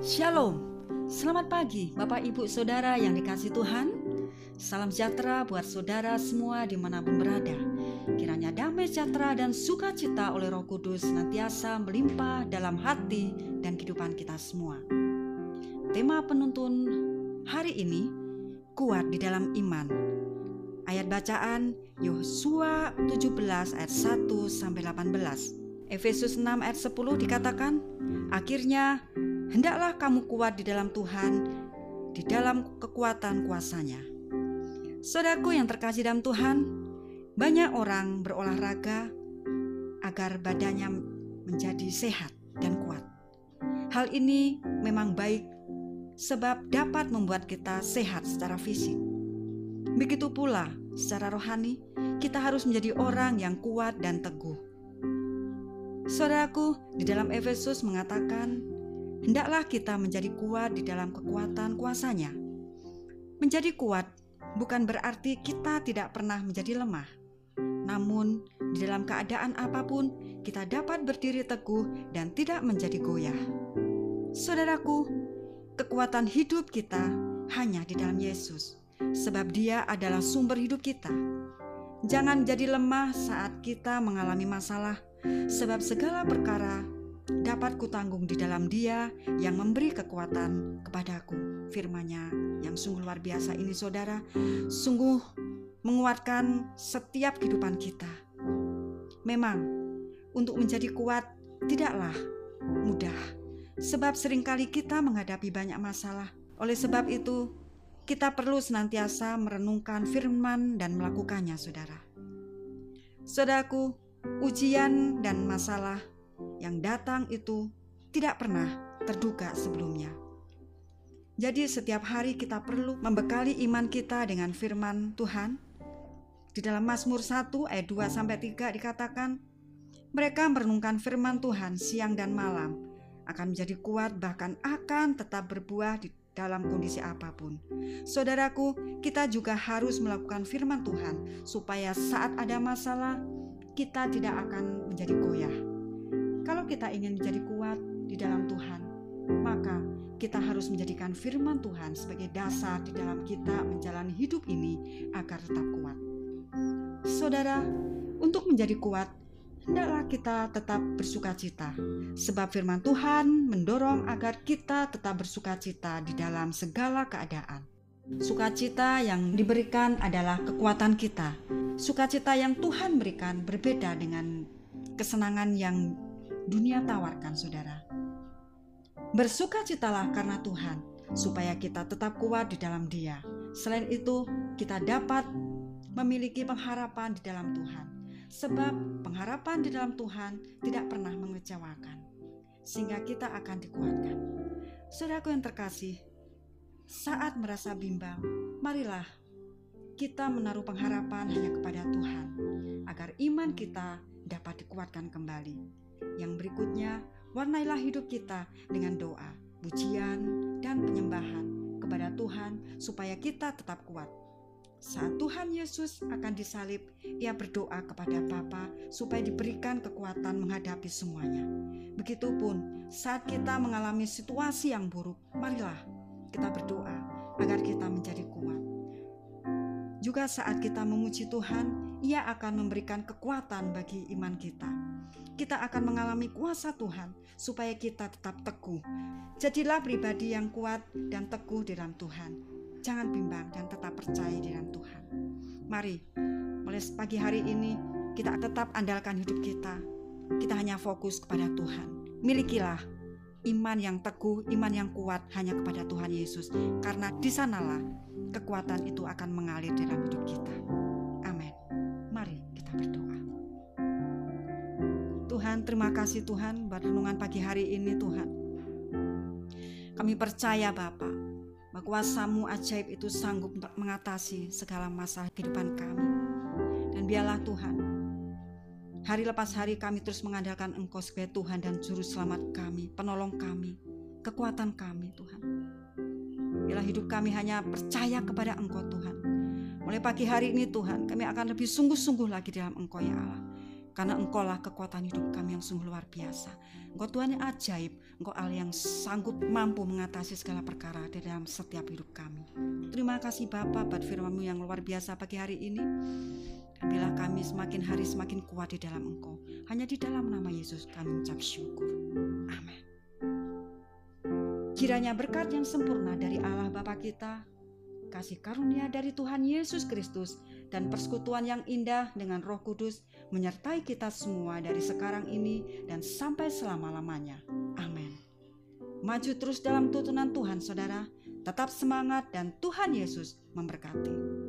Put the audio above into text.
Shalom, selamat pagi Bapak Ibu Saudara yang dikasih Tuhan. Salam sejahtera buat saudara semua di mana pun berada. Kiranya damai sejahtera dan sukacita oleh roh kudus Senantiasa melimpah dalam hati dan kehidupan kita semua. Tema penuntun hari ini Kuat di dalam iman. Ayat bacaan Yosua 17 ayat 1 sampai 18 Efesus 6 ayat 10 dikatakan Akhirnya Hendaklah kamu kuat di dalam Tuhan, di dalam kekuatan kuasanya. Saudaraku yang terkasih dalam Tuhan, banyak orang berolahraga agar badannya menjadi sehat dan kuat. Hal ini memang baik sebab dapat membuat kita sehat secara fisik. Begitu pula secara rohani, kita harus menjadi orang yang kuat dan teguh. Saudaraku, di dalam Efesus mengatakan, hendaklah kita menjadi kuat di dalam kekuatan kuasanya. Menjadi kuat bukan berarti kita tidak pernah menjadi lemah. Namun, di dalam keadaan apa pun, kita dapat berdiri teguh dan tidak menjadi goyah. Saudaraku, kekuatan hidup kita hanya di dalam Yesus, sebab Dia adalah sumber hidup kita. Jangan menjadi lemah saat kita mengalami masalah, sebab segala perkara dapat kutanggung di dalam dia yang memberi kekuatan kepadaku. Firmanya yang sungguh luar biasa ini saudara, sungguh menguatkan setiap kehidupan kita. Memang untuk menjadi kuat tidaklah mudah, sebab sering kali kita menghadapi banyak masalah. Oleh sebab itu, kita perlu senantiasa merenungkan firman dan melakukannya, saudara. Saudaraku, ujian dan masalah yang datang itu tidak pernah terduga sebelumnya. Jadi setiap hari kita perlu membekali iman kita dengan firman Tuhan. Di dalam Mazmur 1 ayat 2 sampai 3 dikatakan, mereka merenungkan firman Tuhan siang dan malam akan menjadi kuat bahkan akan tetap berbuah di dalam kondisi apa pun. Saudaraku, kita juga harus melakukan firman Tuhan supaya saat ada masalah kita tidak akan menjadi goyah kalau kita ingin menjadi kuat di dalam Tuhan, maka kita harus menjadikan firman Tuhan sebagai dasar di dalam kita menjalani hidup ini agar tetap kuat. Saudara, untuk menjadi kuat, hendaklah kita tetap bersuka cita, sebab firman Tuhan mendorong agar kita tetap bersuka cita di dalam segala keadaan. Sukacita yang diberikan adalah kekuatan kita. Sukacita yang Tuhan berikan berbeda dengan kesenangan yang dunia tawarkan, saudara. Bersukacitalah karena Tuhan, supaya kita tetap kuat di dalam Dia. Selain itu, kita dapat memiliki pengharapan di dalam Tuhan, sebab pengharapan di dalam Tuhan tidak pernah mengecewakan, sehingga kita akan dikuatkan. Saudaraku yang terkasih, saat merasa bimbang, marilah kita menaruh pengharapan hanya kepada Tuhan, agar iman kita dapat dikuatkan kembali. Yang berikutnya, warnailah hidup kita dengan doa, pujian, dan penyembahan kepada Tuhan supaya kita tetap kuat. Saat Tuhan Yesus akan disalib, ia berdoa kepada Bapa supaya diberikan kekuatan menghadapi semuanya. Begitupun saat kita mengalami situasi yang buruk, marilah kita berdoa agar kita menjadi kuat. Juga saat kita memuji Tuhan, Ia akan memberikan kekuatan bagi iman kita kita akan mengalami kuasa Tuhan supaya kita tetap teguh. Jadilah pribadi yang kuat dan teguh di dalam Tuhan. Jangan bimbang dan tetap percaya di dalam Tuhan. Mari, mulai pagi hari ini kita tetap andalkan hidup kita. Kita hanya fokus kepada Tuhan. Milikilah iman yang teguh, iman yang kuat hanya kepada Tuhan Yesus. Karena di sanalah kekuatan itu akan mengalir dalam hidup kita. Amin. Mari kita berdoa. Tuhan, terima kasih Tuhan buat renungan pagi hari ini Tuhan. Kami percaya Bapak bahwa kuasamu ajaib itu sanggup mengatasi segala masalah kehidupan kami. Dan biarlah Tuhan, hari lepas hari kami terus mengandalkan Engkau sebagai Tuhan dan Juru Selamat kami, penolong kami, kekuatan kami Tuhan. Biarlah hidup kami hanya percaya kepada Engkau Tuhan. Mulai pagi hari ini Tuhan, kami akan lebih sungguh-sungguh lagi dalam Engkau ya Allah Karena engkaulah kekuatan hidup kami yang sungguh luar biasa. Engkau Tuhan yang ajaib, engkau Allah yang sanggup mampu mengatasi segala perkara di dalam setiap hidup kami. Terima kasih Bapa buat firmanmu yang luar biasa pagi hari ini. Bila kami semakin hari semakin kuat di dalam engkau. Hanya di dalam nama Yesus kami mengucap syukur. Amin. Kiranya berkat yang sempurna dari Allah Bapa kita, kasih karunia dari Tuhan Yesus Kristus, dan persekutuan yang indah dengan Roh Kudus menyertai kita semua dari sekarang ini dan sampai selama-lamanya. Amin. Maju terus dalam tuntunan Tuhan, saudara. Tetap semangat, dan Tuhan Yesus memberkati.